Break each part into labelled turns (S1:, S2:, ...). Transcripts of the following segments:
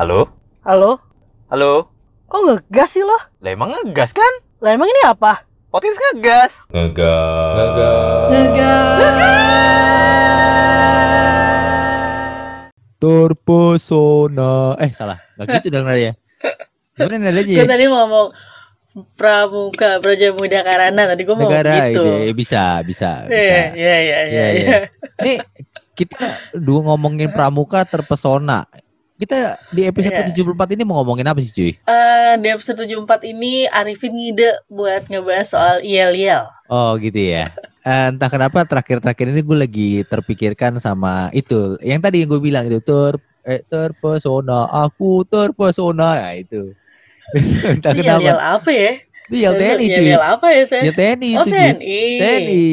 S1: Halo?
S2: Halo?
S1: Halo?
S2: Kok ngegas sih lo?
S1: Lah emang ngegas kan?
S2: Lah emang ini apa?
S1: Potins ngegas. Ngegas.
S3: Terpesona. Eh salah, nggak gitu dong ya. Gimana nadanya
S2: Gue
S3: ya?
S2: tadi mau ngomong Pramuka Praja Muda Karana tadi gue mau
S3: Negara
S2: gitu.
S3: ide Eh, bisa, bisa, bisa.
S2: Iya, iya, iya, iya.
S3: Iya, iya.
S2: iya.
S3: Nih kita dua ngomongin pramuka terpesona. Kita di episode
S2: Iya.
S3: ke-74 ini mau ngomongin apa sih cuy?
S2: Eh, di episode 74 ini Arifin ngide buat ngebahas soal IEL-IEL.
S3: Oh gitu ya. Eh, Entah kenapa terakhir-terakhir ini gue lagi terpikirkan sama itu. Yang tadi yang gue bilang itu ter eh, terpesona, aku terpesona. Ya itu. Entah
S2: Ini
S3: kenapa.
S2: IEL apa ya?
S3: Itu yel TNI cuy.
S2: IEL apa ya, Teh?
S3: Yel TNI
S2: Oh. TNI.
S3: TNI.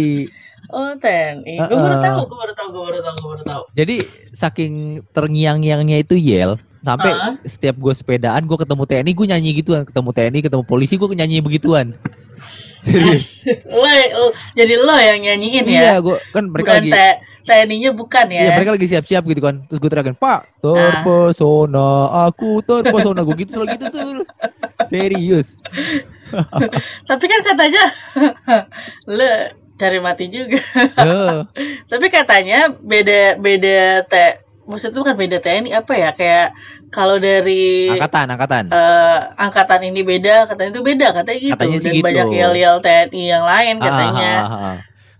S2: Oh, TNI. Gue baru tahu, gue baru tahu, gue baru tahu, gue baru tahu.
S3: Jadi saking terngiang-ngiangnya itu yel sampai
S2: Ah.
S3: setiap gue sepedaan gue ketemu TNI gue nyanyi gituan, ketemu TNI ketemu polisi gue nyanyi begituan. Serius.
S2: Lo, jadi lo yang nyanyiin ya?
S3: Iya, gue kan mereka
S2: bukan
S3: lagi
S2: TNI-nya bukan ya?
S3: Iya mereka lagi siap-siap gitu kan Terus gue teriakin Pak terpesona Aku terpesona Gue gitu selalu gitu tuh Serius
S2: Tapi kan katanya lo cari mati juga. Tapi katanya beda beda T maksud itu kan beda TNI apa ya? Kayak kalau dari
S3: Angkatan Angkatan
S2: eh, angkatan ini beda, katanya itu beda, katanya gitu.
S3: Katanya sih
S2: Dan
S3: gitu.
S2: banyak yel-yel TNI yang lain katanya.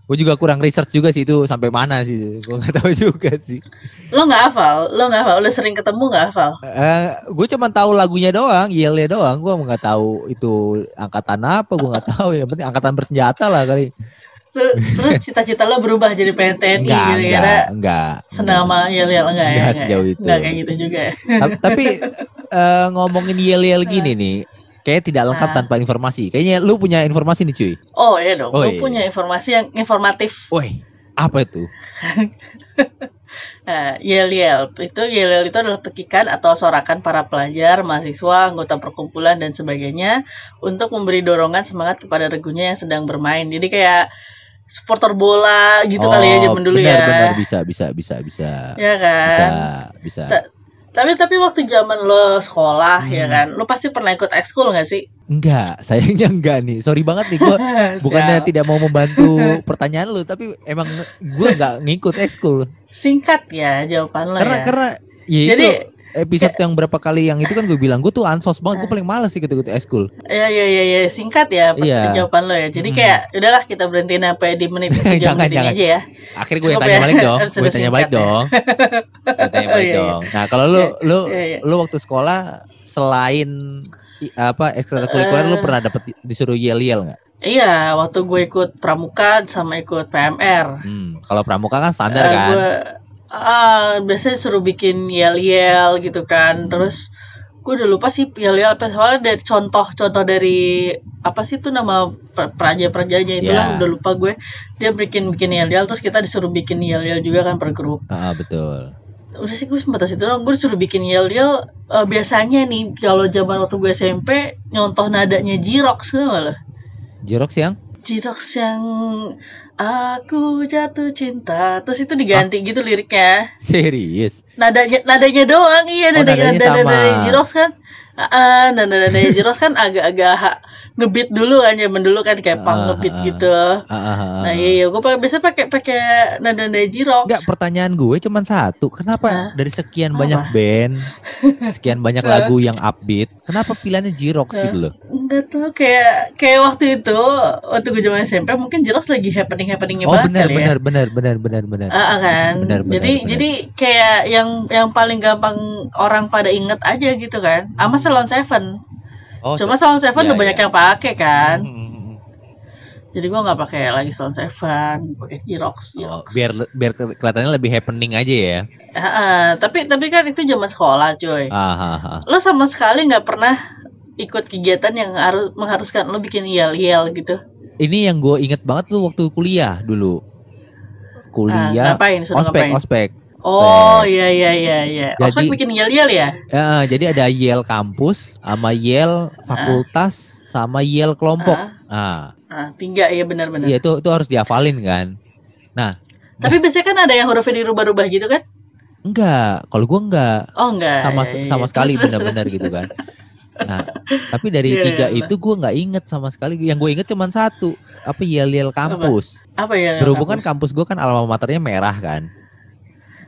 S3: Gue juga kurang research juga sih itu Sampai mana sih Gue gak tahu juga sih
S2: Lo nggak hafal? Lo nggak hafal? Lo sering ketemu nggak hafal?
S3: eh Gue cuma tahu lagunya doang Yelnya doang Gue nggak tahu itu Angkatan apa Gue nggak tahu Yang penting angkatan bersenjata lah kali
S2: Terus cita-cita lo berubah jadi pengen TNI
S3: Enggak
S2: gara-gara
S3: Enggak Enggak
S2: senang sama yel-yel enggak ya?
S3: Enggak sejauh itu.
S2: Enggak kayak gitu juga ya.
S3: Ta- Tapi eh, ngomongin yel-yel gini nih, kayak tidak lengkap
S2: Ah.
S3: tanpa informasi. Kayaknya lu punya informasi nih cuy.
S2: Oh iya dong,
S3: Oh, iya.
S2: punya informasi yang informatif.
S3: Woi, apa itu?
S2: Nah, yel-yel itu yel-yel itu adalah petikan atau sorakan para pelajar, mahasiswa, anggota perkumpulan dan sebagainya untuk memberi dorongan semangat kepada regunya yang sedang bermain. Jadi kayak supporter bola gitu kali ya zaman dulu
S3: Oh, benar,
S2: ya.
S3: Benar, bisa, bisa, bisa, bisa.
S2: Ya kan?
S3: Bisa, bisa.
S2: Ta- Tapi tapi waktu zaman lo sekolah ya
S3: Hmm.
S2: kan, lo pasti pernah ikut ekskul gak sih?
S3: Enggak, sayangnya enggak nih. Sorry banget nih gua bukannya tidak mau membantu pertanyaan lu, tapi emang gua enggak ngikut ekskul.
S2: singkat ya jawaban lo
S3: Karena
S2: ya.
S3: karena ya itu
S2: Jadi
S3: episode yang berapa kali yang itu kan gue bilang gue tuh ansos banget, gue paling males ikut ikut ekskul.
S2: Ya ya ya ya singkat ya
S3: Iya.
S2: jawaban lo ya. Jadi
S3: Mm.
S2: kayak udahlah kita berhentiin sampai di menit
S3: Jangan, jangan.
S2: aja ya.
S3: Akhirnya gue yang
S2: Cukup
S3: tanya
S2: ya.
S3: balik dong, gue tanya balik
S2: ya.
S3: dong. Gue tanya balik
S2: iya, iya.
S3: dong. Nah, kalau lu
S2: Iya,
S3: lu
S2: iya, iya.
S3: lu waktu sekolah selain apa ekstrakurikuler lu
S2: Eh.
S3: pernah dapet di- disuruh yel-yel nggak?
S2: Iya, waktu gue ikut pramuka sama ikut PMR.
S3: Hmm, kalau pramuka kan standar
S2: Eh,
S3: kan.
S2: Gue ah biasanya suruh bikin yel-yel gitu kan. Terus gue udah lupa sih yel-yel apa soalnya dari contoh-contoh dari apa sih itu nama per- praja-prajanya itu lah udah lupa gue. Dia bikin bikin yel-yel terus kita disuruh bikin yel-yel juga kan per grup.
S3: Ah, betul.
S2: udah sih gue sebatas itu doang gue disuruh bikin yel yel biasanya nih kalau zaman waktu gue SMP nyontoh nadanya Jirox tuh nggak lo
S3: Jirox yang
S2: Jirox yang aku jatuh cinta. Terus itu diganti gitu liriknya.
S3: Serius.
S2: nadanya nadanya doang. Iya
S3: Oh,
S2: nadanya
S3: nadanya
S2: nadanya Jirox kan. Ah, ah, nada nadanya Jirox kan agak-agak ngebeat dulu kan zaman dulu kan kayak punk
S3: Ah,
S2: ngebeat
S3: ah.
S2: gitu
S3: Ah, ah,
S2: nah
S3: ah.
S2: iya, iya. gue pakai biasa pakai pakai nada nada Jirox
S3: Enggak, pertanyaan gue cuman satu. Kenapa dari sekian
S2: Apa?
S3: banyak band, sekian banyak lagu yang upbeat, kenapa pilihannya Jirox gitu loh?
S2: Enggak tuh kayak kayak waktu itu waktu gue zaman SMP mungkin jelas lagi happening happeningnya
S3: Oh,
S2: banget
S3: benar
S2: kali ya.
S3: benar benar benar benar benar.
S2: Ah, ah, kan.
S3: Benar, benar,
S2: jadi
S3: benar.
S2: jadi kayak yang yang paling gampang orang pada inget aja gitu kan. Sama Salon Seven.
S3: Oh,
S2: Cuma Salon Seven
S3: iya,
S2: udah banyak
S3: iya.
S2: yang pakai kan.
S3: Hmm, hmm, hmm.
S2: Jadi gua nggak pakai lagi Salon Seven, pakai Jirox.
S3: Oh,
S2: Jirox.
S3: biar biar ke- kelihatannya lebih happening aja ya.
S2: Ah, tapi tapi kan itu zaman sekolah, coy.
S3: Ah, ah, ah.
S2: Lo sama sekali nggak pernah ikut kegiatan yang harus mengharuskan lo bikin yel-yel gitu.
S3: Ini yang gue inget banget tuh waktu kuliah dulu.
S2: Ah,
S3: Kuliah,
S2: ngapain? Suruh
S3: ospek,
S2: ngapain?
S3: ospek.
S2: Oh iya iya iya iya.
S3: Jadi-
S2: Ospek bikin yel-yel ya?
S3: Ya, jadi ada yel kampus, sama yel fakultas, sama yel kelompok.
S2: Ah,
S3: Ah,
S2: ah, tiga ya benar-benar.
S3: iya itu itu harus dihafalin kan.
S2: Tapi biasanya kan ada yang hurufnya dirubah-rubah gitu kan?
S3: enggak. Kalau gua enggak
S2: Oh enggak.
S3: sama
S2: ya, ya,
S3: sama
S2: ya.
S3: sekali benar-benar gitu kan. Nah, tapi dari
S2: Iya,
S3: tiga
S2: iya,
S3: itu gua nggak inget sama sekali. Yang gue inget cuma satu, apa yel-yel kampus.
S2: Apa ya?
S3: Berhubung kan kampus gua kan alma maternya merah kan.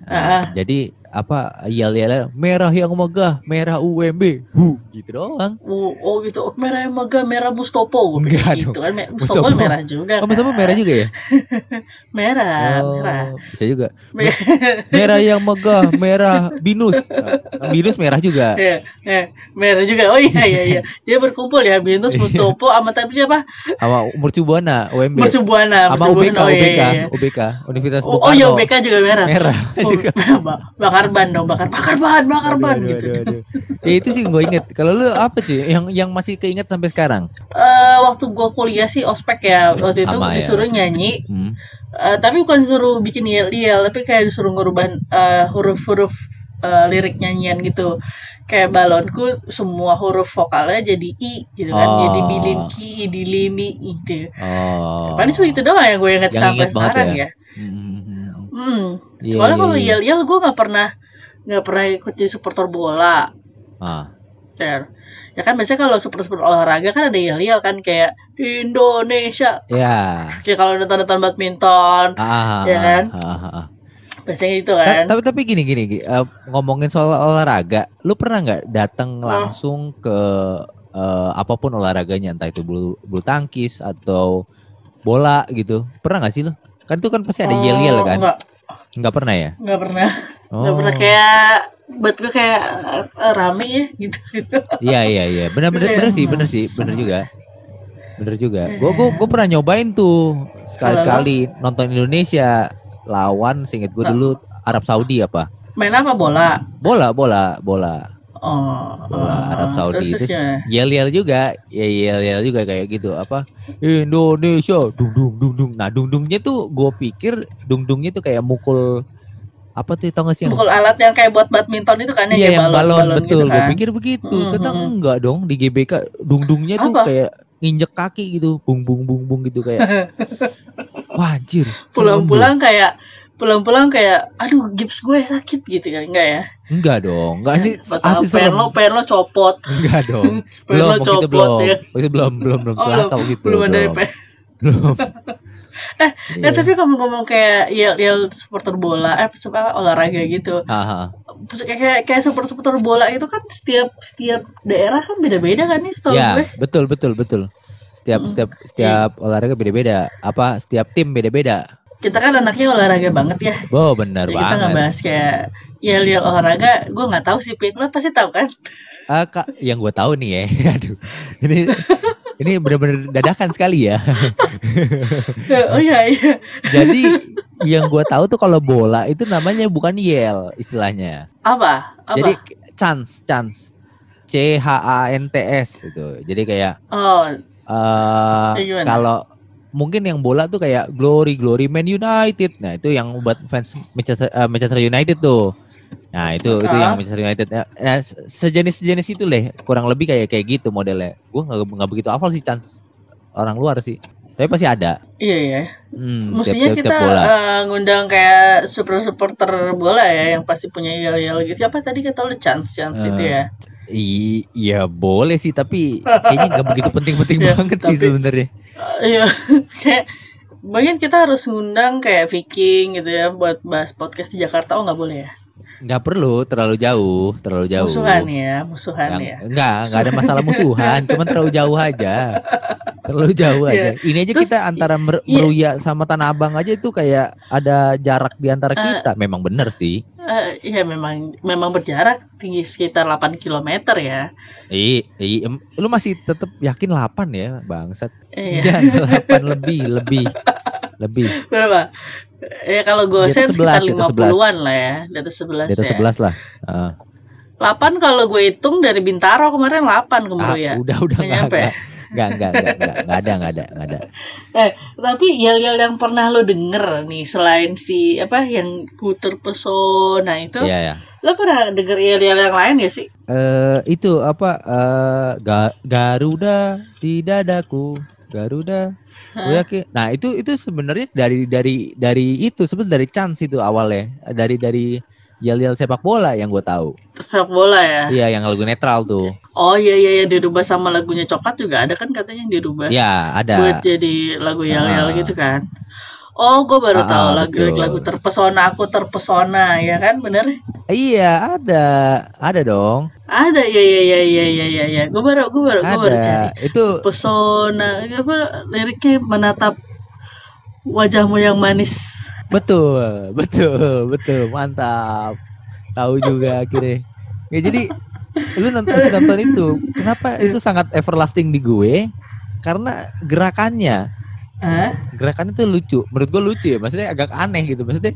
S2: Ah, ah.
S3: jadi apa yel-yel merah yang megah, merah UMB, hu, gitu doang.
S2: Oh, oh gitu, oh, merah yang megah, merah Mustopo. Gue
S3: Enggak
S2: gitu kan,
S3: Mustopo.
S2: Mustopo merah juga.
S3: Oh, Mustafa
S2: kan?
S3: merah juga ya?
S2: Merah,
S3: Oh,
S2: merah.
S3: Bisa juga.
S2: Me-
S3: Merah yang megah, merah binus. Binus merah juga.
S2: Ya, ya, merah juga. Oh iya iya iya. Dia berkumpul ya Binus Mustopo sama tadi apa?
S3: Sama Mercubuana, UMB.
S2: Mercubuana.
S3: Sama UBK.
S2: Oh, iya,
S3: UBK,
S2: iya, iya.
S3: UBK, Universitas
S2: Oh, oh iya. UBK juga merah.
S3: Merah
S2: Oh,
S3: juga.
S2: Ba- bakar ban dong, bakar bakar ban, bakar
S3: Aduh,
S2: ban
S3: aduh,
S2: gitu.
S3: aduh, aduh. Ya itu sih gue inget. Kalau lu apa cuy? Yang yang masih keinget sampai sekarang?
S2: Eh, waktu gua kuliah sih ospek ya. Waktu itu
S3: Sama ya.
S2: disuruh nyanyi,
S3: Hmm.
S2: Eh, tapi bukan suruh bikin yel-yel, tapi kayak disuruh ngubah eh, huruf-huruf eh, lirik nyanyian gitu. Kayak balonku semua huruf vokalnya jadi i gitu kan,
S3: Oh.
S2: jadi bilinki, dilimi gitu.
S3: Oh.
S2: Paling cuma itu doang yang gue ingat
S3: Yang
S2: sampai sekarang
S3: ya?
S2: ya.
S3: Hmm, hmm. Iya,
S2: Soalnya
S3: iya,
S2: kalau
S3: iya.
S2: yel-yel gue nggak pernah nggak pernah ikut jadi supporter bola.
S3: Ah.
S2: Ya, ya kan biasanya kalau supporter olahraga kan ada yel-yel kan kayak Indonesia.
S3: Ya.
S2: Kayak kalau nonton-nonton badminton,
S3: Ah,
S2: Ya
S3: ah,
S2: kan?
S3: ah, ah, ah.
S2: biasanya gitu
S3: Ta-
S2: kan.
S3: Tapi tapi gini gini, gini, eh, ngomongin soal olahraga, lu pernah nggak datang
S2: Oh.
S3: langsung ke eh, apa pun olahraganya, entah itu bulu bulu tangkis atau bola gitu? Pernah nggak sih lu? Kan itu kan pasti ada
S2: Oh,
S3: yel-yel kan?
S2: Enggak,
S3: Nggak pernah ya?
S2: enggak pernah.
S3: Oh.
S2: Enggak pernah kayak buat gue kayak eh, rame ya gitu.
S3: Iya iya iya, benar benar benar sih, benar sih, benar juga. Bener juga. Gue gue gue pernah nyobain tuh sekali-sekali nonton Indonesia lawan, seinget gue dulu Arab Saudi apa?
S2: Main apa bola?
S3: Bola, bola, bola.
S2: Oh,
S3: bola
S2: oh,
S3: Arab Saudi
S2: terus,
S3: terus
S2: ya.
S3: yel yel juga. Ya yel yel juga kayak gitu. Apa? Indonesia dung dung dung dung nah dung dungnya tuh gue pikir dung dungnya tuh kayak mukul apa tuh tau gak sih yang
S2: Pukul alat yang kayak buat badminton itu kan
S3: iya
S2: kayak
S3: yang balon, betul.
S2: Gitu
S3: gue
S2: kan.
S3: pikir begitu.
S2: Mm,
S3: ternyata
S2: mm, mm.
S3: enggak dong di GBK dung dungnya tuh
S2: Apa?
S3: kayak nginjek kaki gitu. Bung bung bung bung gitu kayak. Wah anjir.
S2: Pulang-pulang kayak pulang-pulang kayak aduh gips gue sakit gitu kan enggak ya?
S3: enggak dong enggak ini asli
S2: pen
S3: serem
S2: lo pen lo copot.
S3: enggak dong
S2: Pen
S3: belum
S2: lo copot
S3: belum
S2: ya.
S3: itu belum belum belum
S2: Oh,
S3: celaka gitu
S2: Belum ada pen.
S3: belum
S2: Eh,
S3: Iya.
S2: Eh tapi kamu ngomong kayak yel yel supporter bola, eh apa olahraga gitu.
S3: Haha.
S2: Kayak kayak supporter supporter bola itu kan setiap setiap daerah kan beda-beda kan nih setahu
S3: Ya,
S2: gue.
S3: betul betul betul. Setiap
S2: Mm.
S3: setiap setiap olahraga beda-beda. Apa setiap tim beda-beda.
S2: Kita kan anaknya olahraga banget ya.
S3: Oh, benar
S2: Jadi kita nggak
S3: banget.
S2: bahas kayak yel yel olahraga. Gue nggak tahu sih Pit. Lo pasti tahu kan?
S3: Ah, Kak, yang gue tahu nih ya. Aduh. Ini ini benar-benar dadakan sekali ya.
S2: oh iya iya.
S3: Jadi yang gue tahu tuh kalau bola itu namanya bukan yel istilahnya.
S2: Apa? Apa?
S3: Jadi chance, chance. C H A N T S itu. Jadi kayak
S2: oh
S3: eh
S2: gimana?
S3: kalau mungkin yang bola tuh kayak Glory Glory Man United. Nah, itu yang buat fans Manchester, eh, Manchester United tuh. Nah, itu itu yang. Manchester United. Nah, se- sejenis-sejenis itu leh, kurang lebih kayak kayak gitu modelnya. Gua nggak begitu hafal sih chance orang luar sih. Tapi pasti ada.
S2: iya ya.
S3: Hmm,
S2: Mestinya
S3: tiap- tiap-
S2: kita
S3: tiap bola.
S2: eh, ngundang kayak super supporter bola ya yang pasti punya yel yel gitu. Apa tadi kata lo chance chance
S3: Eh,
S2: itu ya?
S3: I- Iya boleh sih tapi kayaknya nggak begitu penting-penting
S2: Ya,
S3: banget sih
S2: tapi-
S3: sebenarnya.
S2: Iya. kayak Mungkin kita harus ngundang kayak Viking gitu ya buat bahas podcast di Jakarta. Oh nggak boleh ya?
S3: Nggak perlu terlalu jauh, terlalu jauh.
S2: Musuhan ya, musuhan
S3: Yang,
S2: ya.
S3: enggak, enggak ada masalah musuhan, cuma terlalu jauh aja. Terlalu jauh
S2: Iya.
S3: aja. Ini aja
S2: Terus,
S3: kita antara Mer-
S2: iya.
S3: Meruya sama Tanah Abang aja itu kayak ada jarak di antara
S2: Eh.
S3: kita. Memang bener sih.
S2: Eh, Iya memang memang berjarak tinggi sekitar 8 km ya.
S3: Ih, ih, em, lu masih tetap yakin 8 ya, bangsat.
S2: Iya.
S3: Enggak, 8 lebih, lebih. Lebih.
S2: Berapa? Ya kalau
S3: atas
S2: gosen sekitar
S3: 11, di atas
S2: 50-an lah ya. Di atas 11
S3: Di atas
S2: ya.
S3: 11 lah. Heeh.
S2: 8 kalau gue hitung dari Bintaro kemarin 8 ke
S3: Ah,
S2: Meruya.
S3: udah udah
S2: Nggak nyampe.
S3: enggak. Enggak, enggak, enggak, ada, enggak ada, enggak ada.
S2: Tapi yel-yel yang pernah lo denger nih selain si apa yang ku terpesona itu,
S3: Iya, ya.
S2: lo pernah denger yel-yel yang lain gak sih?
S3: Eh itu apa eh Ga- Garuda di dadaku Garuda yakin nah itu itu sebenarnya dari dari dari itu sebenarnya dari chance itu awalnya dari dari yel-yel sepak bola yang gue tahu.
S2: Sepak bola ya.
S3: Iya, yang lagu netral tuh.
S2: Oh iya iya yang dirubah sama lagunya coklat juga ada kan katanya yang dirubah.
S3: Ya, ada.
S2: Buat jadi lagu yel-yel
S3: Ah.
S2: gitu kan. Oh, gue baru
S3: Ah,
S2: tahu
S3: ah,
S2: lagu
S3: betul.
S2: lagu terpesona aku terpesona ya kan bener?
S3: Iya, ada. Ada dong.
S2: Ada ya ya ya ya ya ya ya. Gue baru gue baru gue baru cari.
S3: Itu
S2: Pesona apa liriknya menatap wajahmu yang manis.
S3: betul, betul, betul. Mantap. Tahu juga akhirnya. Ya jadi lu nonton nonton itu, kenapa itu sangat everlasting di gue? Karena gerakannya,
S2: Hah?
S3: gerakannya tuh lucu. Menurut gue lucu ya, maksudnya agak aneh gitu. Maksudnya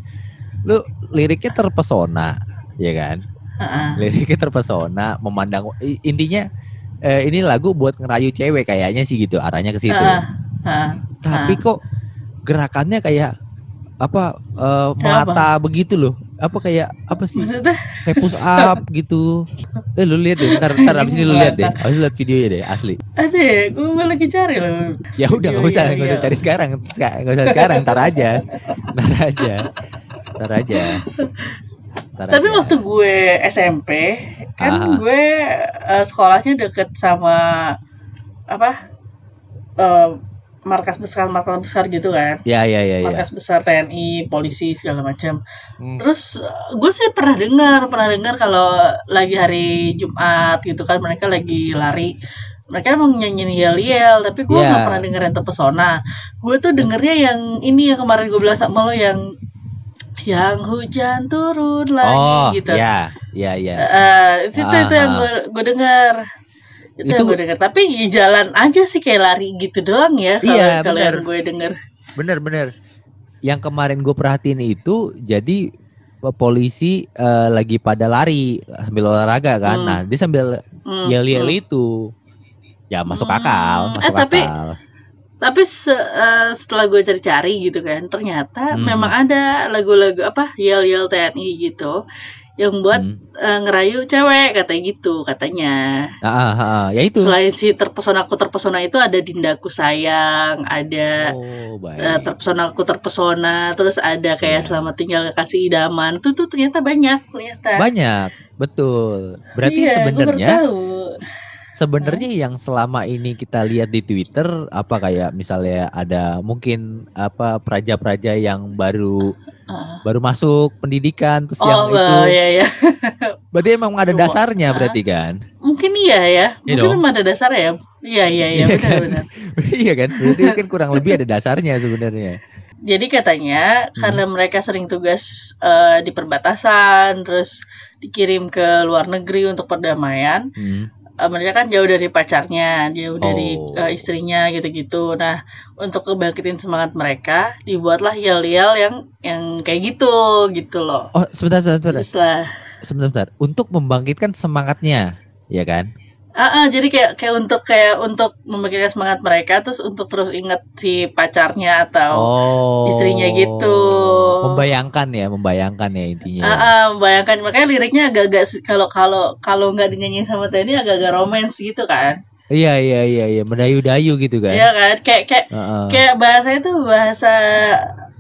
S3: lu liriknya terpesona, ya kan?
S2: Heeh.
S3: liriknya terpesona memandang intinya eh, ini lagu buat ngerayu cewek kayaknya sih gitu arahnya ke situ
S2: Heeh. Heeh.
S3: tapi kok gerakannya kayak apa
S2: Kayak
S3: mata begitu loh apa kayak apa sih?
S2: Maksudnya?
S3: Kayak push up gitu. Eh lu lihat deh ntar ntar abis ini lu lihat deh. Abis lihat videonya deh asli.
S2: Ada ya, gue lagi cari loh.
S3: ya udah nggak usah nggak usah
S2: iya.
S3: cari sekarang. Nggak usah sekarang ntar aja. Ntar aja. Ntar aja. Ntar
S2: Tapi
S3: aja.
S2: waktu gue SMP kan
S3: Ah.
S2: gue eh, sekolahnya deket sama apa eh, markas besar markas besar gitu kan.
S3: ya ya ya ya
S2: Markas besar TNI, polisi segala macam.
S3: Hmm.
S2: Terus eh, gue sih pernah dengar, pernah dengar kalau lagi hari Jumat gitu kan mereka lagi lari. Mereka emang nyanyiin yel-yel, tapi gue
S3: Iya.
S2: nggak pernah denger yang terpesona. Gue tuh dengernya yang ini yang kemarin gue bilang sama lo yang yang hujan turun lagi
S3: oh
S2: gitu.
S3: ya ya ya
S2: Eh, itu, itu, itu yang
S3: Ah.
S2: gue gue dengar. Itu, yang
S3: Itu-
S2: gue dengar. Tapi jalan aja sih kayak lari gitu doang ya kalau
S3: Iya,
S2: kalau yang gue denger.
S3: Bener bener. Yang kemarin gue perhatiin itu jadi pe- polisi eh, lagi pada lari sambil olahraga kan.
S2: Hmm.
S3: Nah dia sambil
S2: Hmm,
S3: yel-yel
S2: hmm.
S3: itu. Ya masuk
S2: Hmm.
S3: akal,
S2: Eh,
S3: masuk
S2: tapi-
S3: akal.
S2: Tapi se- eh, setelah gue cari-cari gitu kan, ternyata
S3: Hmm.
S2: memang ada lagu-lagu apa yel-yel TNI gitu yang buat
S3: Hmm.
S2: eh, ngerayu cewek katanya gitu katanya.
S3: Ah, ah, ah, ya itu.
S2: Selain si terpesona aku terpesona itu ada dindaku sayang, ada
S3: Oh
S2: eh,
S3: baik.
S2: terpesona aku terpesona, terus ada kayak
S3: Iya.
S2: selamat tinggal kekasih idaman. Tuh tuh ternyata banyak ternyata.
S3: Banyak, betul. Berarti
S2: Iya, baru
S3: sebenarnya sebenarnya yang selama ini kita lihat di Twitter apa kayak misalnya ada mungkin apa praja-praja yang baru
S2: Ah.
S3: baru masuk pendidikan terus
S2: Oh,
S3: yang itu
S2: bah, ya ya.
S3: berarti emang ada dasarnya
S2: Ah.
S3: berarti kan
S2: Mungkin iya ya.
S3: Iya
S2: Mungkin
S3: dong.
S2: memang ada dasarnya ya. Iya iya iya
S3: Iya
S2: benar
S3: kan? iya kan berarti kan kurang lebih ada dasarnya sebenarnya
S2: Jadi katanya
S3: Hmm.
S2: karena mereka sering tugas eh, di perbatasan, terus dikirim ke luar negeri untuk perdamaian,
S3: Hmm.
S2: Eh, mereka kan jauh dari pacarnya, jauh dari
S3: Oh.
S2: eh, istrinya gitu-gitu. Nah, untuk kebangkitin semangat mereka, dibuatlah yel-yel yang yang kayak gitu gitu loh.
S3: oh sebentar sebentar sebentar. Sebentar, sebentar. untuk membangkitkan semangatnya ya kan
S2: ah, ah, jadi kayak kayak untuk kayak untuk membangkitkan semangat mereka, terus untuk terus inget si pacarnya atau
S3: oh
S2: istrinya gitu.
S3: Membayangkan ya membayangkan ya intinya
S2: Ah, ah, bayangkan makanya liriknya agak-agak kalau kalau kalau nggak dinyanyiin sama Teddy agak-agak romance gitu kan?
S3: iya iya iya iya mendayu-dayu gitu kan
S2: Iya kan? Kayak kayak
S3: Heeh.
S2: kayak bahasa itu bahasa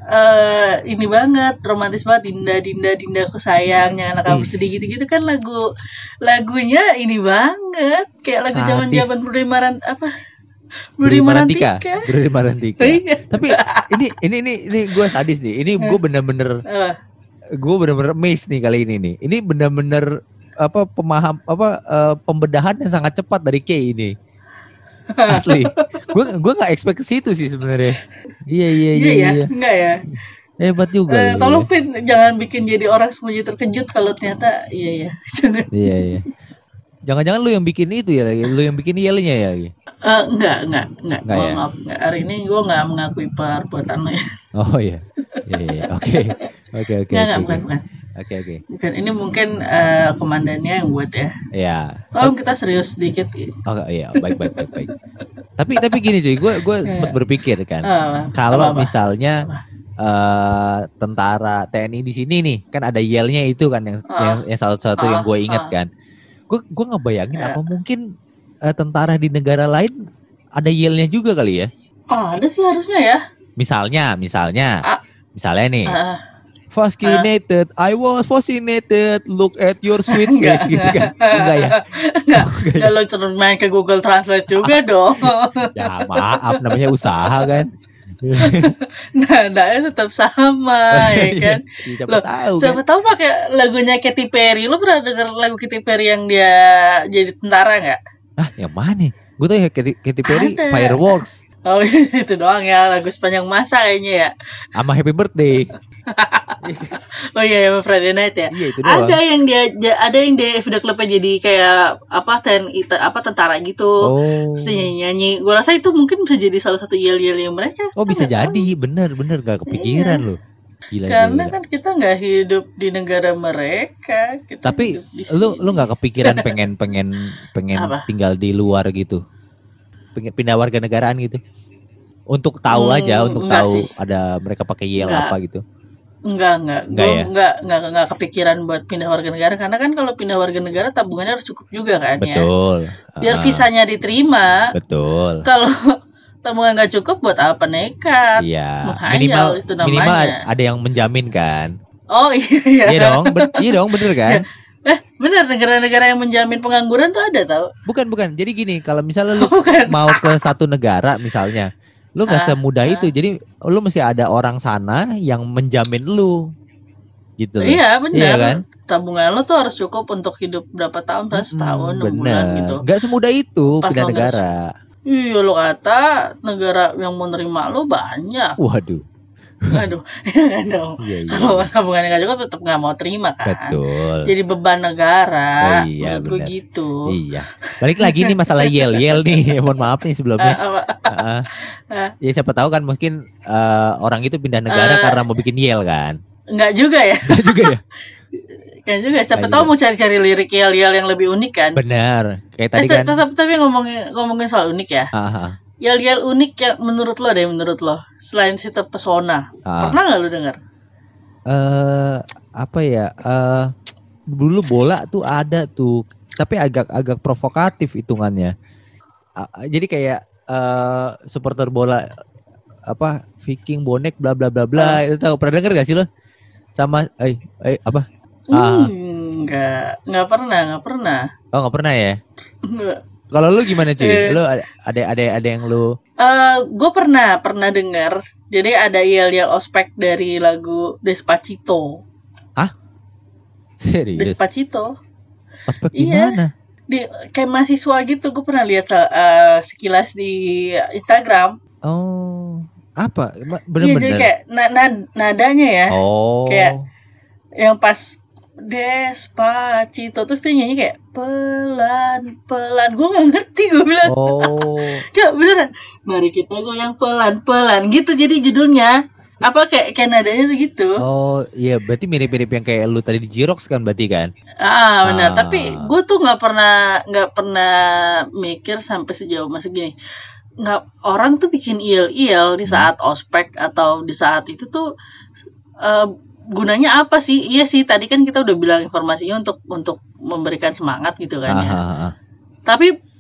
S2: eh ini banget romantis banget Dinda Dinda Dinda aku sayang jangan kamu
S3: Ih.
S2: sedih gitu gitu kan lagu lagunya ini banget kayak lagu zaman
S3: Sadis.
S2: zaman Budi Maran apa
S3: Budi
S2: Budi
S3: Marantika
S2: Marantika
S3: Budi Marantika
S2: Iya.
S3: tapi ini ini ini ini gue sadis nih ini gue bener-bener gue bener-bener amazed nih kali ini nih ini bener-bener apa pemaham apa eh, pembedahan yang sangat cepat dari Kay ini asli gue gue nggak expect ke situ sih sebenarnya iya iya
S2: Iya
S3: iya,
S2: ya,
S3: iya.
S2: enggak ya.
S3: hebat juga
S2: Eh,
S3: lu,
S2: tolong Pin jangan bikin jadi orang semuanya terkejut kalau ternyata iya ya. Jangan.
S3: ya. iya iya jangan-jangan lu yang bikin itu ya lagi lu yang bikin yelnya ya lagi
S2: Eh, enggak, enggak, enggak.
S3: Enggak ya?
S2: maaf, enggak. Hari ini gue enggak mengakui perbuatan lo ya.
S3: oh iya iya iya. oke oke oke
S2: Enggak, enggak,
S3: oke
S2: bukan, bukan.
S3: oke oke
S2: Bukan. Ini mungkin eh, komandannya yang buat ya.
S3: ya
S2: Tolong kita serius sedikit.
S3: oh iya baik baik baik baik tapi tapi gini cuy gue gue sempat
S2: Iya.
S3: berpikir kan
S2: Eh,
S3: kalau misalnya
S2: Apa?
S3: eh tentara TNI di sini nih kan ada yelnya itu kan yang
S2: Ah.
S3: yang, yang salah satu yang
S2: Ah,
S3: gue ingat
S2: ah.
S3: kan gue gue ngebayangin
S2: Ya.
S3: apa mungkin eh, tentara di negara lain ada yelnya juga kali ya
S2: Oh, ada sih harusnya ya.
S3: misalnya misalnya
S2: Ah.
S3: misalnya nih
S2: Ah,
S3: Fascinated, I was fascinated. Look at your sweet
S2: Enggak.
S3: face gitu kan? Enggak ya?
S2: Enggak.
S3: Enggak ya?
S2: Lo main ke Google Translate juga dong.
S3: Ya maaf, namanya usaha kan.
S2: Nadanya tetap sama ya kan.
S3: Ya, siapa
S2: Loh,
S3: tahu kan?
S2: Siapa tahu pakai lagunya Katy Perry. Lo pernah denger lagu Katy Perry yang dia jadi tentara nggak?
S3: Ah, yang mana? Gue tuh ya Katy, Katy Perry
S2: Ada.
S3: Fireworks
S2: Oh itu doang ya lagu sepanjang masa kayaknya ya.
S3: sama Happy Birthday.
S2: Oh iya yang Friday Night ya.
S3: Iya itu doang.
S2: Ada yang dia ada yang dia video klipnya jadi kayak apa ten apa tentara gitu.
S3: Oh.
S2: Terus dia nyanyi-nyanyi. Gue rasa itu mungkin bisa jadi salah satu yel-yel yang mereka.
S3: Oh bisa
S2: nggak tahu.
S3: jadi, bener bener gak kepikiran loh. Gila
S2: Karena
S3: gila.
S2: kan kita nggak hidup di negara mereka. Kita
S3: Tapi lu lu nggak kepikiran pengen pengen pengen
S2: Apa?
S3: tinggal di luar gitu, pengen pindah warga negaraan gitu, untuk tahu
S2: Hmm,
S3: aja, untuk tahu
S2: sih.
S3: ada mereka pakai yel
S2: Enggak.
S3: apa gitu.
S2: Enggak, enggak.
S3: Enggak
S2: Gue
S3: ya?
S2: enggak, enggak, enggak kepikiran buat pindah warga negara. Karena kan kalau pindah warga negara tabungannya harus cukup juga kan ya.
S3: Betul.
S2: Biar
S3: Ah,
S2: visanya diterima.
S3: Betul.
S2: Kalau tabungan nggak cukup buat apa nekat?
S3: Iya.
S2: Menghayal
S3: Minimal
S2: itu namanya.
S3: minimal ada yang menjamin kan.
S2: Oh iya, iya.
S3: Iya dong, ben- iya dong bener kan?
S2: Eh, benar negara-negara yang menjamin pengangguran tuh ada tau?
S3: Bukan bukan. Jadi gini, kalau misalnya lu
S2: Bukan.
S3: mau ke satu negara misalnya, lu nggak
S2: Ah,
S3: semudah
S2: ah.
S3: itu. Jadi lu mesti ada orang sana yang menjamin lu, gitu. loh.
S2: Iya benar.
S3: Iya kan?
S2: Tabungan lo tuh harus cukup untuk hidup berapa tahun? Pas enam bulan
S3: bener.
S2: gitu.
S3: Nggak semudah itu
S2: Pas
S3: pindah negara.
S2: Iya lo kata negara yang mau nerima lo banyak.
S3: Waduh.
S2: Aduh, enggak dong.
S3: Iya iya.
S2: Kalau tabungannya nggak cukup tetap nggak mau terima kan.
S3: Betul.
S2: Jadi beban negara.
S3: Oh, iya,
S2: Menurut gue gitu.
S3: Iya. Balik lagi nih masalah yel yel nih. Mohon maaf nih sebelumnya.
S2: apa?
S3: Heeh.
S2: Ah.
S3: ya siapa tahu kan mungkin eh, orang itu pindah negara
S2: Eh.
S3: karena mau bikin yel kan.
S2: Enggak juga ya.
S3: Nggak juga ya.
S2: Kan juga. Siapa
S3: Ah,
S2: tahu mau cari-cari lirik yel-yel yang lebih unik kan.
S3: Benar. Kayak tadi kan.
S2: tetap tapi ngomongin ngomongin soal unik ya.
S3: Ah, ah,
S2: Yel-yel unik yang menurut lo deh menurut lo selain si terpesona.
S3: ah.
S2: Pernah nggak lo dengar?
S3: eh apa ya? eh dulu bola tuh ada tuh, tapi agak agak provokatif hitungannya. Ah, ah, jadi kayak eh supporter bola apa Viking bonek bla bla bla bla itu tahu pernah denger gak sih lo? Sama eh eh apa? Ah.
S2: Hmm, nggak nggak pernah nggak pernah.
S3: Oh nggak pernah ya?
S2: Nggak.
S3: Kalau lu gimana cuy?
S2: Eh.
S3: Lu ada ada ada yang lu
S2: Eh, gue pernah pernah dengar. Jadi ada yel-yel ospek dari lagu Despacito.
S3: serius?
S2: Despacito.
S3: Ospek
S2: Iya.
S3: gimana?
S2: Di kayak mahasiswa gitu. Gue pernah lihat eh, sekilas di Instagram.
S3: Oh, apa? Ma-
S2: Iya, jadi
S3: Bener-bener.
S2: kayak na- na- nadanya ya,
S3: oh.
S2: kayak- yang pas Despacito terus dia nyanyi kayak pelan pelan. Gue nggak ngerti gue bilang.
S3: Oh.
S2: Ya beneran. Mari kita goyang pelan pelan gitu. Jadi judulnya apa kayak kayak nadanya tuh gitu.
S3: Oh, iya berarti mirip-mirip yang kayak lu tadi di Xerox kan berarti kan?
S2: Ah
S3: Ah.
S2: benar. Tapi gue tuh nggak pernah nggak pernah mikir sampai sejauh masuk gini. Nggak orang tuh bikin il-il di saat ospek atau di saat itu tuh eh, gunanya apa sih? Iya sih tadi kan kita udah bilang informasinya untuk untuk memberikan semangat gitu kan ya.
S3: Ah, ah, ah.
S2: Tapi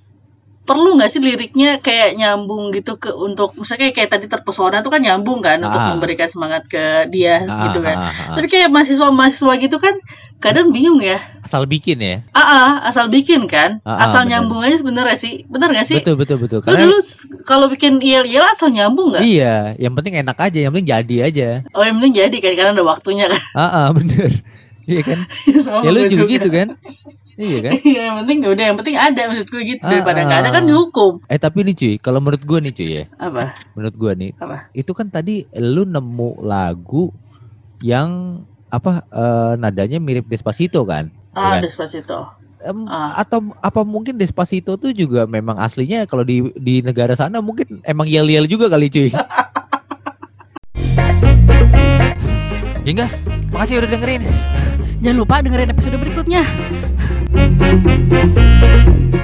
S2: perlu nggak sih liriknya kayak nyambung gitu ke untuk misalnya kayak, kayak tadi terpesona tuh kan nyambung kan untuk
S3: Ah.
S2: memberikan semangat ke dia
S3: Ah,
S2: gitu kan.
S3: ah, ah, ah.
S2: Tapi kayak mahasiswa-mahasiswa gitu kan kadang bingung ya.
S3: Asal bikin ya?
S2: Ah, ah, asal bikin kan,
S3: Ah, ah,
S2: asal
S3: bener.
S2: nyambung aja sebenarnya sih, bener gak sih?
S3: Betul betul betul.
S2: Lu
S3: Karena
S2: dulu kalau bikin yel-yel asal nyambung nggak?
S3: iya, yang penting enak aja, yang penting jadi aja.
S2: Oh yang penting jadi kan, karena ada waktunya kan.
S3: Ah, ah, bener. Iya kan?
S2: Sama
S3: ya lu
S2: gue
S3: juga gitu kan? Iya kan?
S2: Iya, yang penting udah, yang penting ada maksud gue gitu
S3: Ah,
S2: daripada nggak ada
S3: ah.
S2: kan dihukum.
S3: Eh tapi nih cuy, kalau menurut gua nih cuy ya,
S2: Apa?
S3: menurut gua nih,
S2: Apa?
S3: itu kan tadi lu nemu lagu yang apa eh, nadanya mirip Despacito kan?
S2: Ah,
S3: Iya.
S2: Despacito.
S3: Em,
S2: Ah.
S3: atau apa mungkin Despacito tuh juga memang aslinya kalau di di negara sana mungkin emang yel-yel juga kali cuy.
S1: Genggas, makasih udah dengerin.
S4: Jangan lupa dengerin episode berikutnya. Thank you.